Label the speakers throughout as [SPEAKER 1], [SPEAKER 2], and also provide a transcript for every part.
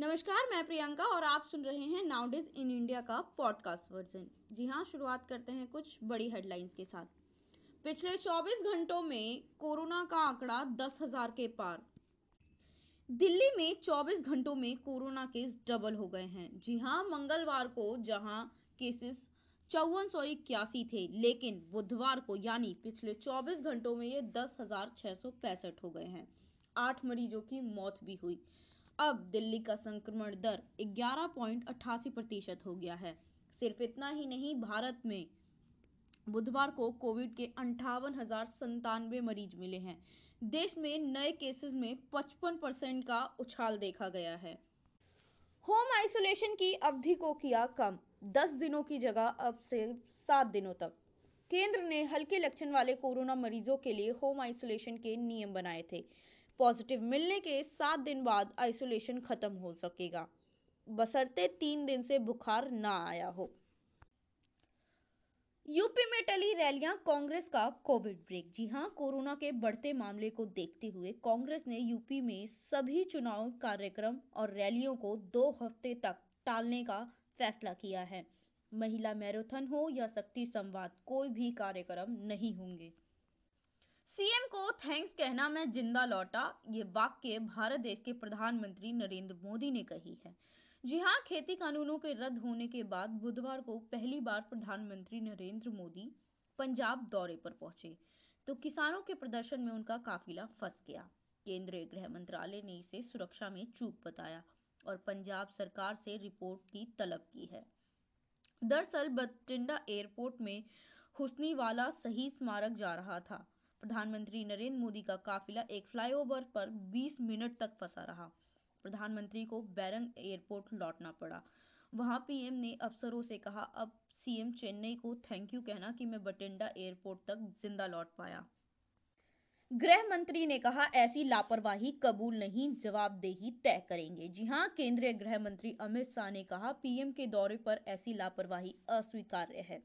[SPEAKER 1] नमस्कार, मैं प्रियंका और आप सुन रहे हैं नाउडेज इन इंडिया का पॉडकास्ट वर्जन जी हाँ शुरुआत करते हैं कुछ बड़ी हेडलाइंस के साथ। पिछले 24 घंटों में कोरोना का आंकड़ा दस हज़ार के पार। दिल्ली में 24 घंटों में कोरोना केस डबल हो गए हैं। जी हाँ मंगलवार को जहाँ केसेस चौवन सौ इक्यासी थे, लेकिन बुधवार को, यानी पिछले 24 घंटों में ये दस हज़ार छह सौ पैंसठ हो गए हैं। आठ मरीजों की मौत भी हुई। अब दिल्ली का संक्रमण दर ग्यारह पॉइंट अट्ठासी प्रतिशत हो गया है। सिर्फ़ इतना ही नहीं, भारत में बुधवार को कोविड के अंठावन हज़ार संतानवे मरीज़ मिले हैं। देश में नए केसेस में 55 परसेंट का उछाल देखा गया है। होम आइसोलेशन की अवधि को किया कम 10 दिनों की जगह अब से 7 दिनों तक। केंद्र ने हल्के लक्षण वाले कोरोना मरीजों के लिए होम आइसोलेशन के नियम बनाए थे। पॉजिटिव मिलने के सात दिन बाद आइसोलेशन खत्म हो सकेगा। बसरते तीन दिन से बुखार ना आया हो। यूपी में टली रैलियाँ, कांग्रेस का कोविड ब्रेक। जी हाँ, कोरोना के बढ़ते मामले को देखते हुए कांग्रेस ने यूपी में सभी चुनाव कार्यक्रम और रैलियों को दो हफ़्ते तक टालने का फैसला किया है। महिला मैराथन हो या शक्ति संवाद, कोई भी कार्यक्रम नहीं होंगे। सीएम को थैंक्स कहना मैं ज़िंदा लौटा, ये वाक्य भारत देश के प्रधानमंत्री नरेंद्र मोदी ने कही है। जी हाँ खेती कानूनों के रद्द होने के बाद बुधवार को पहली बार प्रधानमंत्री नरेंद्र मोदी पंजाब दौरे पर पहुँचे तो किसानों के प्रदर्शन में उनका काफिला फंस गया। केंद्रीय गृह मंत्रालय ने इसे सुरक्षा में चूक बताया और पंजाब सरकार से रिपोर्ट की तलब की है। दरअसल बटिंडा एयरपोर्ट में हुसनीवाला सही स्मारक जा रहा था। प्रधानमंत्री नरेंद्र मोदी का काफिला एक फ्लाईओवर पर 20 मिनट तक फंसा रहा। प्रधानमंत्री को बैरंग एयरपोर्ट लौटना पड़ा। वहाँ पीएम ने अफसरों से कहा, अब सीएम चेन्नई को थैंक यू कहना कि मैं बटिंडा एयरपोर्ट तक ज़िंदा लौट पाया। गृह मंत्री ने कहा, ऐसी लापरवाही कबूल नहीं, जवाबदेही तय करेंगे। जी हाँ, केंद्रीय गृह मंत्री अमित शाह ने कहा, पीएम के दौरे पर ऐसी लापरवाही अस्वीकार्य है।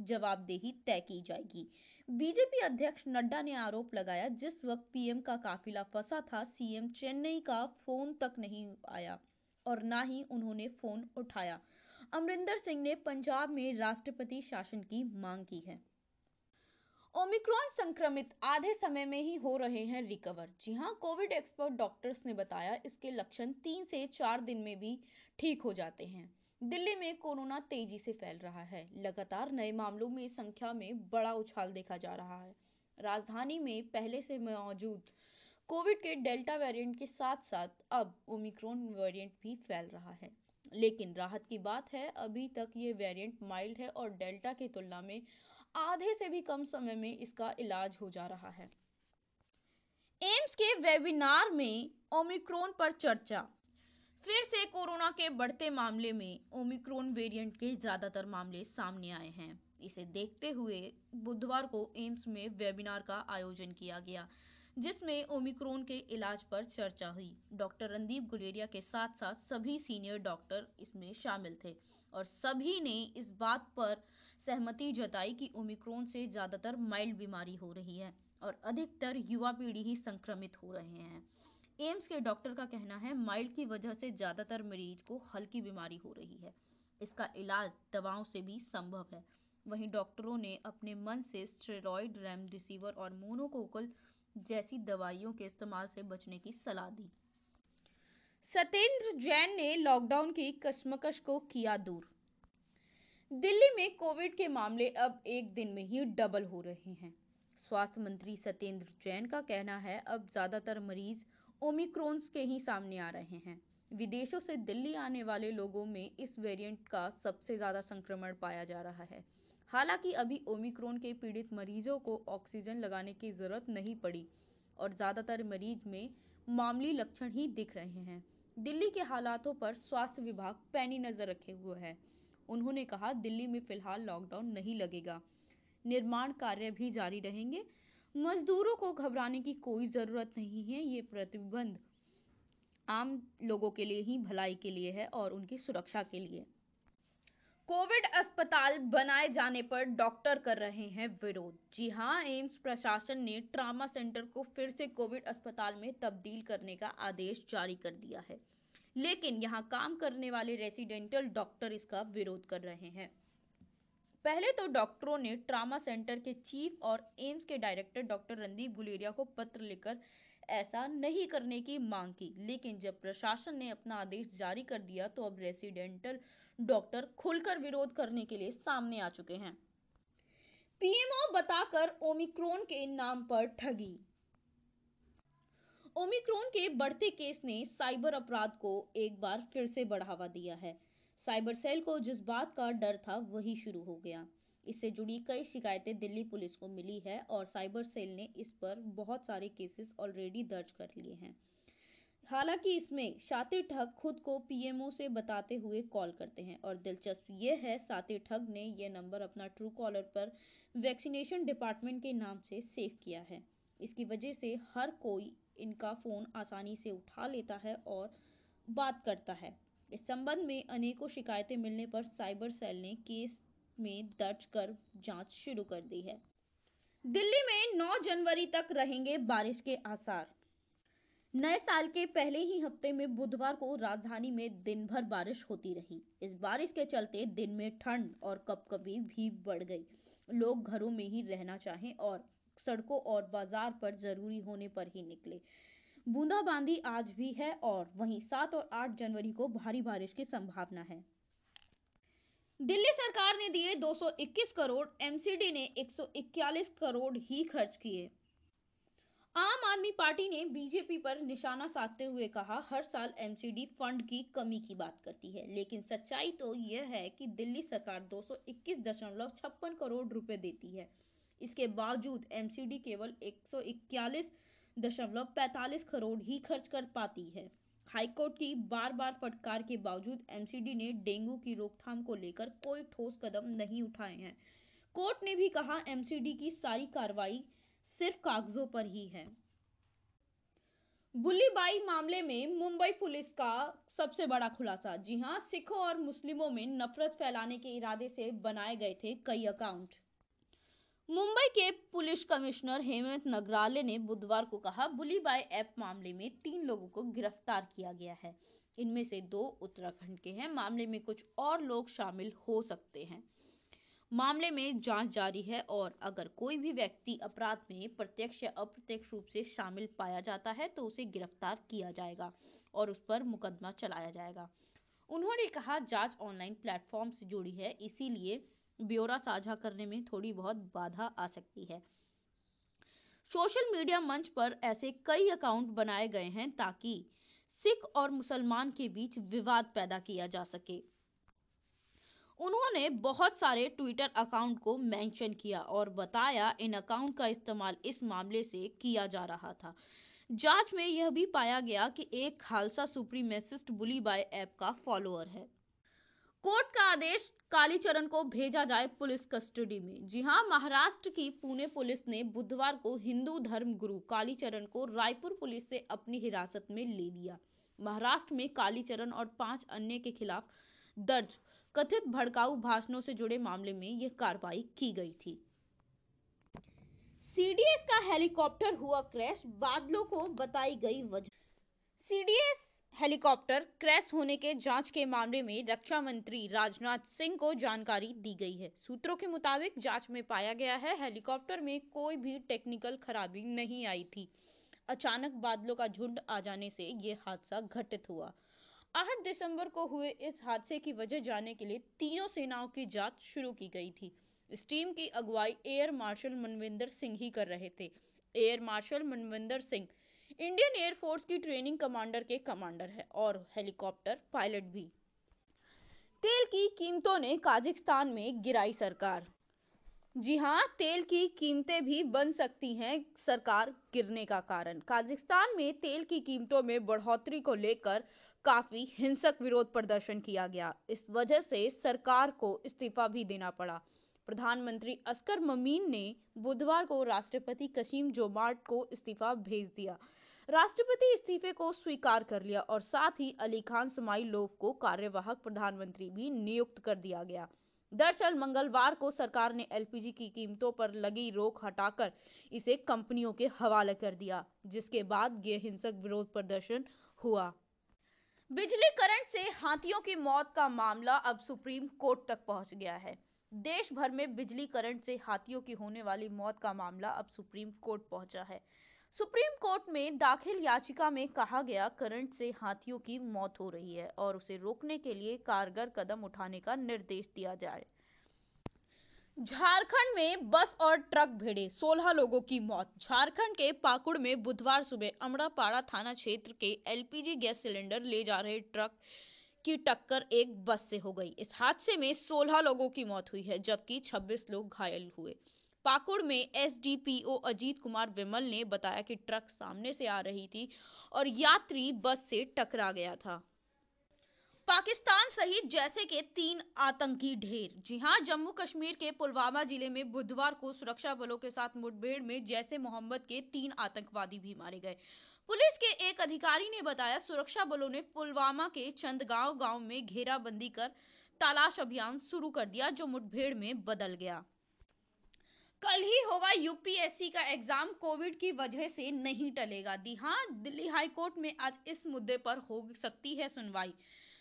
[SPEAKER 1] जवाबदेही तय की जाएगी। बीजेपी अध्यक्ष नड्डा ने आरोप लगाया, जिस वक्त पीएम का काफिला फंसा था, सीएम चेन्नई का फ़ोन तक नहीं आया और ना ही उन्होंने फ़ोन उठाया। अमरिंदर सिंह ने पंजाब में राष्ट्रपति शासन की मांग की है। ओमिक्रॉन संक्रमित आधे समय में ही हो रहे हैं रिकवर। जी हाँ कोविड एक्सपर्ट डॉक्टर्स ने बताया, इसके लक्षण तीन से चार दिन में भी ठीक हो जाते हैं। दिल्ली में कोरोना तेज़ी से फैल रहा है। लगातार नए मामलों में संख्या में बड़ा उछाल देखा जा रहा है। राजधानी में पहले से मौजूद कोविड के डेल्टा वेरिएंट के साथ साथ अब ओमिक्रॉन वेरिएंट भी फैल रहा है। लेकिन राहत की बात है, अभी तक ये वेरिएंट माइल्ड है और डेल्टा की तुलना में आधे से भी कम समय में इसका इलाज हो जा रहा है। एम्स के वेबिनार में ओमिक्रोन पर चर्चा। फिर से कोरोना के बढ़ते मामले में ओमिक्रोन वेरिएंट के ज़्यादातर मामले सामने आए हैं। इसे देखते हुए बुधवार को एम्स में वेबिनार का आयोजन किया गया। जिसमें ओमिक्रोन के इलाज पर चर्चा हुई। डॉक्टर रणदीप गुलेरिया के साथ साथ सभी सीनियर डॉक्टर इसमें शामिल थे और सभी ने इस बात पर सहमति जताई कि ओमिक्रोन से ज़्यादातर माइल्ड बीमारी हो रही है और अधिकतर युवा पीढ़ी ही संक्रमित हो रहे हैं। एम्स के डॉक्टर का कहना है, माइल्ड की वजह से ज़्यादातर मरीज़ को हल्की बीमारी हो रही है। इसका इलाज दवाओं से भी संभव है। वहीं डॉक्टरों ने अपने मन से स्टेरॉइड रेमडेसिविर और मोनोकोकल जैसी दवाइयों के इस्तेमाल से बचने की सलाह दी। सत्येंद्र जैन ने लॉकडाउन की कश्मकश को किया दूर। दिल्ली में कोविड के मामले अब एक दिन में ही डबल हो रहे हैं। स्वास्थ्य मंत्री सत्येंद्र जैन का कहना है, अब ज़्यादातर मरीज़ ओमिक्रोन्स के ही सामने आ रहे हैं। विदेशों से दिल्ली आने वाले लोगों में इस वेरिएंट का सबसे ज़्यादा संक्रमण पाया जा रहा है। हालाँकि अभी ओमिक्रोन के पीड़ित मरीजों को ऑक्सीजन लगाने की ज़रूरत नहीं पड़ी और ज़्यादातर मरीज़ में मामूली लक्षण ही दिख रहे हैं। दिल्ली के हालातों पर स्वास्थ्य विभाग पैनी नज़र रखे हुए है। उन्होंने कहा, दिल्ली में फ़िलहाल लॉकडाउन नहीं लगेगा। निर्माण कार्य भी जारी रहेंगे। मजदूरों को घबराने की कोई ज़रूरत नहीं है, ये प्रतिबंध आम लोगों के लिए ही भलाई के लिए है और उनकी सुरक्षा के लिए। कोविड अस्पताल बनाए जाने पर डॉक्टर कर रहे हैं विरोध। जी हाँ, एम्स प्रशासन ने ट्रामा सेंटर को फिर से कोविड अस्पताल में तब्दील करने का आदेश जारी कर दिया है। लेकिन यहाँ काम करने वाले रेसिडेंटल डॉक्टर इसका विरोध कर रहे हैं। पहले तो डॉक्टरों ने ट्रामा सेंटर के चीफ और एम्स के डायरेक्टर डॉक्टर रणदीप गुलेरिया को पत्र लिखकर ऐसा नहीं करने की मांग की। लेकिन जब प्रशासन ने अपना आदेश जारी कर दिया तो अब रेसिडेंटल डॉक्टर खुलकर विरोध करने के लिए सामने आ चुके हैं। पीएमओ बताकर ओमिक्रोन के नाम पर ठगी। ओमिक्रोन के बढ़ते केस ने साइबर अपराध को एक बार फिर से बढ़ावा दिया है। साइबर सेल को जिस बात का डर था, वही शुरू हो गया। इससे जुड़ी कई शिकायतें दिल्ली पुलिस को मिली है और साइबर सेल ने इस पर बहुत सारे केसेस ऑलरेडी दर्ज कर लिए हैं। हालाँकि इसमें शातिर ठग खुद को पीएमओ से बताते हुए कॉल करते हैं और दिलचस्प ये है, सातिर ठग ने यह नंबर अपना ट्रू कॉलर पर वैक्सीनेशन डिपार्टमेंट के नाम से सेव किया है। इसकी वजह से हर कोई इनका फ़ोन आसानी से उठा लेता है और बात करता है। इस संबंध में अनेकों शिकायतें मिलने पर साइबर सेल ने केस में दर्ज कर जाँच शुरू कर दी है। दिल्ली में 9 जनवरी तक रहेंगे बारिश के आसार। नए साल के पहले ही हफ़्ते में बुधवार को राजधानी में दिन भर बारिश होती रही। इस बारिश के चलते दिन में ठंड और कपकपी भी बढ़ गई। लोग घरों में ही रहना चाहें और सड़कों और बाज़ार पर ज़रूरी होने पर ही निकले। बूंदाबांदी आज भी है और वहीं सात और आठ जनवरी को भारी बारिश की संभावना है। दिल्ली सरकार ने दिए 221 करोड़, एमसीडी ने 141 करोड़ ही खर्च किए। आम आदमी पार्टी ने बीजेपी पर निशाना साधते हुए कहा, हर साल एमसीडी फंड की कमी की बात करती है, लेकिन सच्चाई तो यह है कि दिल्ली सरकार 221.56 करोड़ रुपए देती है। इसके बावजूद एमसीडी केवल 141.45 करोड़ ही खर्च कर पाती है। हाईकोर्ट की बार बार फटकार के बावजूद एमसीडी ने डेंगू की रोकथाम को लेकर कोई ठोस कदम नहीं उठाए हैं। कोर्ट ने भी कहा, एमसीडी की सारी कार्रवाई सिर्फ़ कागजों पर ही है। बुल्लीबाई मामले में मुंबई पुलिस का सबसे बड़ा खुलासा। जी हाँ, सिखों और मुस्लिमों में नफरत फैलाने के इरादे से बनाए गए थे कई अकाउंट। मुंबई के पुलिस कमिश्नर हेमंत नगराले ने बुधवार को कहा बुलीबाई ऐप मामले में तीन लोगों को गिरफ़्तार किया गया है। इनमें से दो उत्तराखंड के हैं। मामले में कुछ और लोग शामिल हो सकते हैं। मामले में जाँच जारी है और अगर कोई भी व्यक्ति अपराध में प्रत्यक्ष या अप्रत्यक्ष रूप से शामिल पाया जाता है तो उसे गिरफ़्तार किया जाएगा और उस पर मुकदमा चलाया जाएगा। उन्होंने कहा, जाँच ऑनलाइन प्लेटफॉर्म से जुड़ी है, इसीलिए ब्यौरा साझा करने में थोड़ी बहुत बाधा आ सकती है। सोशल मीडिया मंच पर ऐसे कई अकाउंट बनाए गए हैं ताकि सिख और मुसलमान के बीच विवाद पैदा किया जा सके। उन्होंने बहुत सारे ट्विटर अकाउंट को मेंशन किया और बताया इन अकाउंट का इस्तेमाल इस मामले से किया जा रहा था। जाँच में यह भी पाया गया कि एक खालसा सुप्रीमेसिस्ट बुली बाय ऐप का फॉलोअर है। कोर्ट का आदेश कालीचरण को भेजा जाए पुलिस कस्टडी में। जी हाँ, महाराष्ट्र की पुणे पुलिस ने बुधवार को हिंदू धर्म गुरु कालीचरण को रायपुर पुलिस से अपनी हिरासत में ले लिया। महाराष्ट्र में कालीचरण और पाँच अन्य के खिलाफ दर्ज कथित भड़काऊ भाषणों से जुड़े मामले में यह कार्रवाई की गई थी। सीडीएस का हेलीकॉप्टर हुआ क्रैश, बादलों को बताई गई वजह। सीडीएस हेलीकॉप्टर क्रैश होने के जाँच के मामले में रक्षा मंत्री राजनाथ सिंह को जानकारी दी गई है। सूत्रों के मुताबिक, जाँच में पाया गया है, हेलीकॉप्टर में कोई भी टेक्निकल खराबी नहीं आई थी। अचानक बादलों का झुंड आ जाने से ये हादसा घटित हुआ। 8 दिसंबर को हुए इस हादसे की वजह जानने के लिए तीनों सेनाओं की जाँच शुरू की गई थी। इस टीम की अगुवाई एयर मार्शल मनविंदर सिंह ही कर रहे थे। Air marshal Manvinder Singh Indian air force की ट्रेनिंग कमांडर के कमांडर है और हेलीकॉप्टर पायलट भी। तेल की कीमतों ने काजिकिस्तान में गिराई सरकार। जी हाँ तेल की कीमतें भी बन सकती हैं सरकार गिरने का कारण। काजिकिस्तान में तेल की कीमतों में बढ़ोतरी को लेकर काफ़ी हिंसक विरोध प्रदर्शन किया गया। इस वजह से सरकार को इस्तीफा भी देना पड़ा। प्रधानमंत्री अस्कर ममीन ने बुधवार को राष्ट्रपति कशीम जोमार्ट को इस्तीफा भेज दिया। राष्ट्रपति इस्तीफे को स्वीकार कर लिया और साथ ही अली खान समाई समाइलोव को कार्यवाहक प्रधानमंत्री भी नियुक्त कर दिया गया। दरअसल मंगलवार को सरकार ने एलपीजी की कीमतों पर लगी रोक हटाकर इसे कंपनियों के हवाले कर दिया, जिसके बाद ये हिंसक विरोध प्रदर्शन हुआ। बिजली करंट से हाथियों की मौत का मामला अब सुप्रीम कोर्ट तक पहुँच गया है। देश भर में बिजली करंट से हाथियों की होने वाली मौत का मामला अब सुप्रीम कोर्ट पहुँचा है। सुप्रीम कोर्ट में दाखिल याचिका में कहा गया, करंट से हाथियों की मौत हो रही है और उसे रोकने के लिए कारगर कदम उठाने का निर्देश दिया जाए। झारखंड में बस और ट्रक भिड़े 16 लोगों की मौत। झारखंड के पाकुड़ में बुधवार सुबह अमड़ापाड़ा थाना क्षेत्र के एलपीजी गैस सिलेंडर ले जा रहे ट्रक की टक्कर एक बस से हो गई। इस हादसे में 16 लोगों की मौत हुई है, जबकि 26 लोग घायल हुए। पाकुड़ में एसडीपीओ अजीत कुमार विमल ने बताया कि ट्रक सामने से आ रही थी और यात्री बस से टकरा गया था। पाकिस्तान सहित जैसे के तीन आतंकी ढेर। जी हाँ, जम्मू कश्मीर के पुलवामा ज़िले में बुधवार को सुरक्षा बलों के साथ मुठभेड़ में जैसे मोहम्मद के तीन आतंकवादी भी मारे गए। पुलिस के एक अधिकारी ने बताया, सुरक्षा बलों ने पुलवामा के चंदगांव गाँव में घेराबंदी कर तलाश अभियान शुरू कर दिया, जो मुठभेड़ में बदल गया। कल ही होगा यूपीएससी का एग्ज़ाम, कोविड की वजह से नहीं टलेगा। दी हाँ दिल्ली हाईकोर्ट में आज इस मुद्दे पर हो सकती है सुनवाई।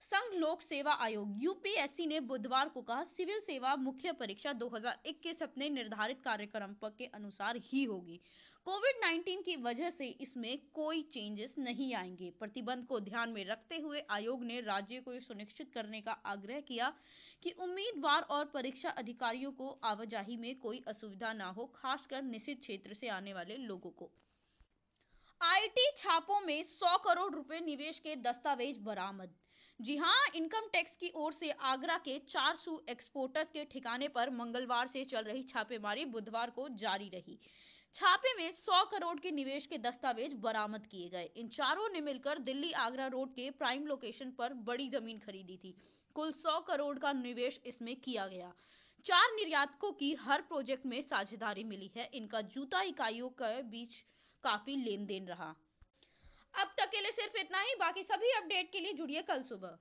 [SPEAKER 1] संघ लोक सेवा आयोग, यूपीएससी ने बुधवार को कहा, सिविल सेवा मुख्य परीक्षा 2021 अपने निर्धारित कार्यक्रम के अनुसार ही होगी। कोविड 19 की वजह से इसमें कोई चेंजेस नहीं आएँगे। प्रतिबंध को ध्यान में रखते हुए आयोग ने राज्य को यह सुनिश्चित करने का आग्रह किया कि उम्मीदवार और परीक्षा अधिकारियों को आवाजाही में कोई असुविधा ना हो, खासकर निश्चित क्षेत्र से आने वाले लोगों को। आईटी छापों में 100 करोड़ रुपए निवेश के दस्तावेज़ बरामद जी हाँ इनकम टैक्स की ओर से आगरा के चार सू एक्सपोर्टर्स के ठिकाने पर मंगलवार से चल रही छापेमारी बुधवार को जारी रही। छापे में 100 करोड़ के निवेश के दस्तावेज़ बरामद किए गए। इन चारों ने मिलकर दिल्ली आगरा रोड के प्राइम लोकेशन पर बड़ी ज़मीन खरीदी थी। कुल 100 करोड़ का निवेश इसमें किया गया। चार निर्यातकों की हर प्रोजेक्ट में साझेदारी मिली है। इनका जूता इकाइयों के बीच काफ़ी लेन देन रहा। अब तक के लिए सिर्फ़ इतना ही, बाकी सभी अपडेट के लिए जुड़िए कल सुबह।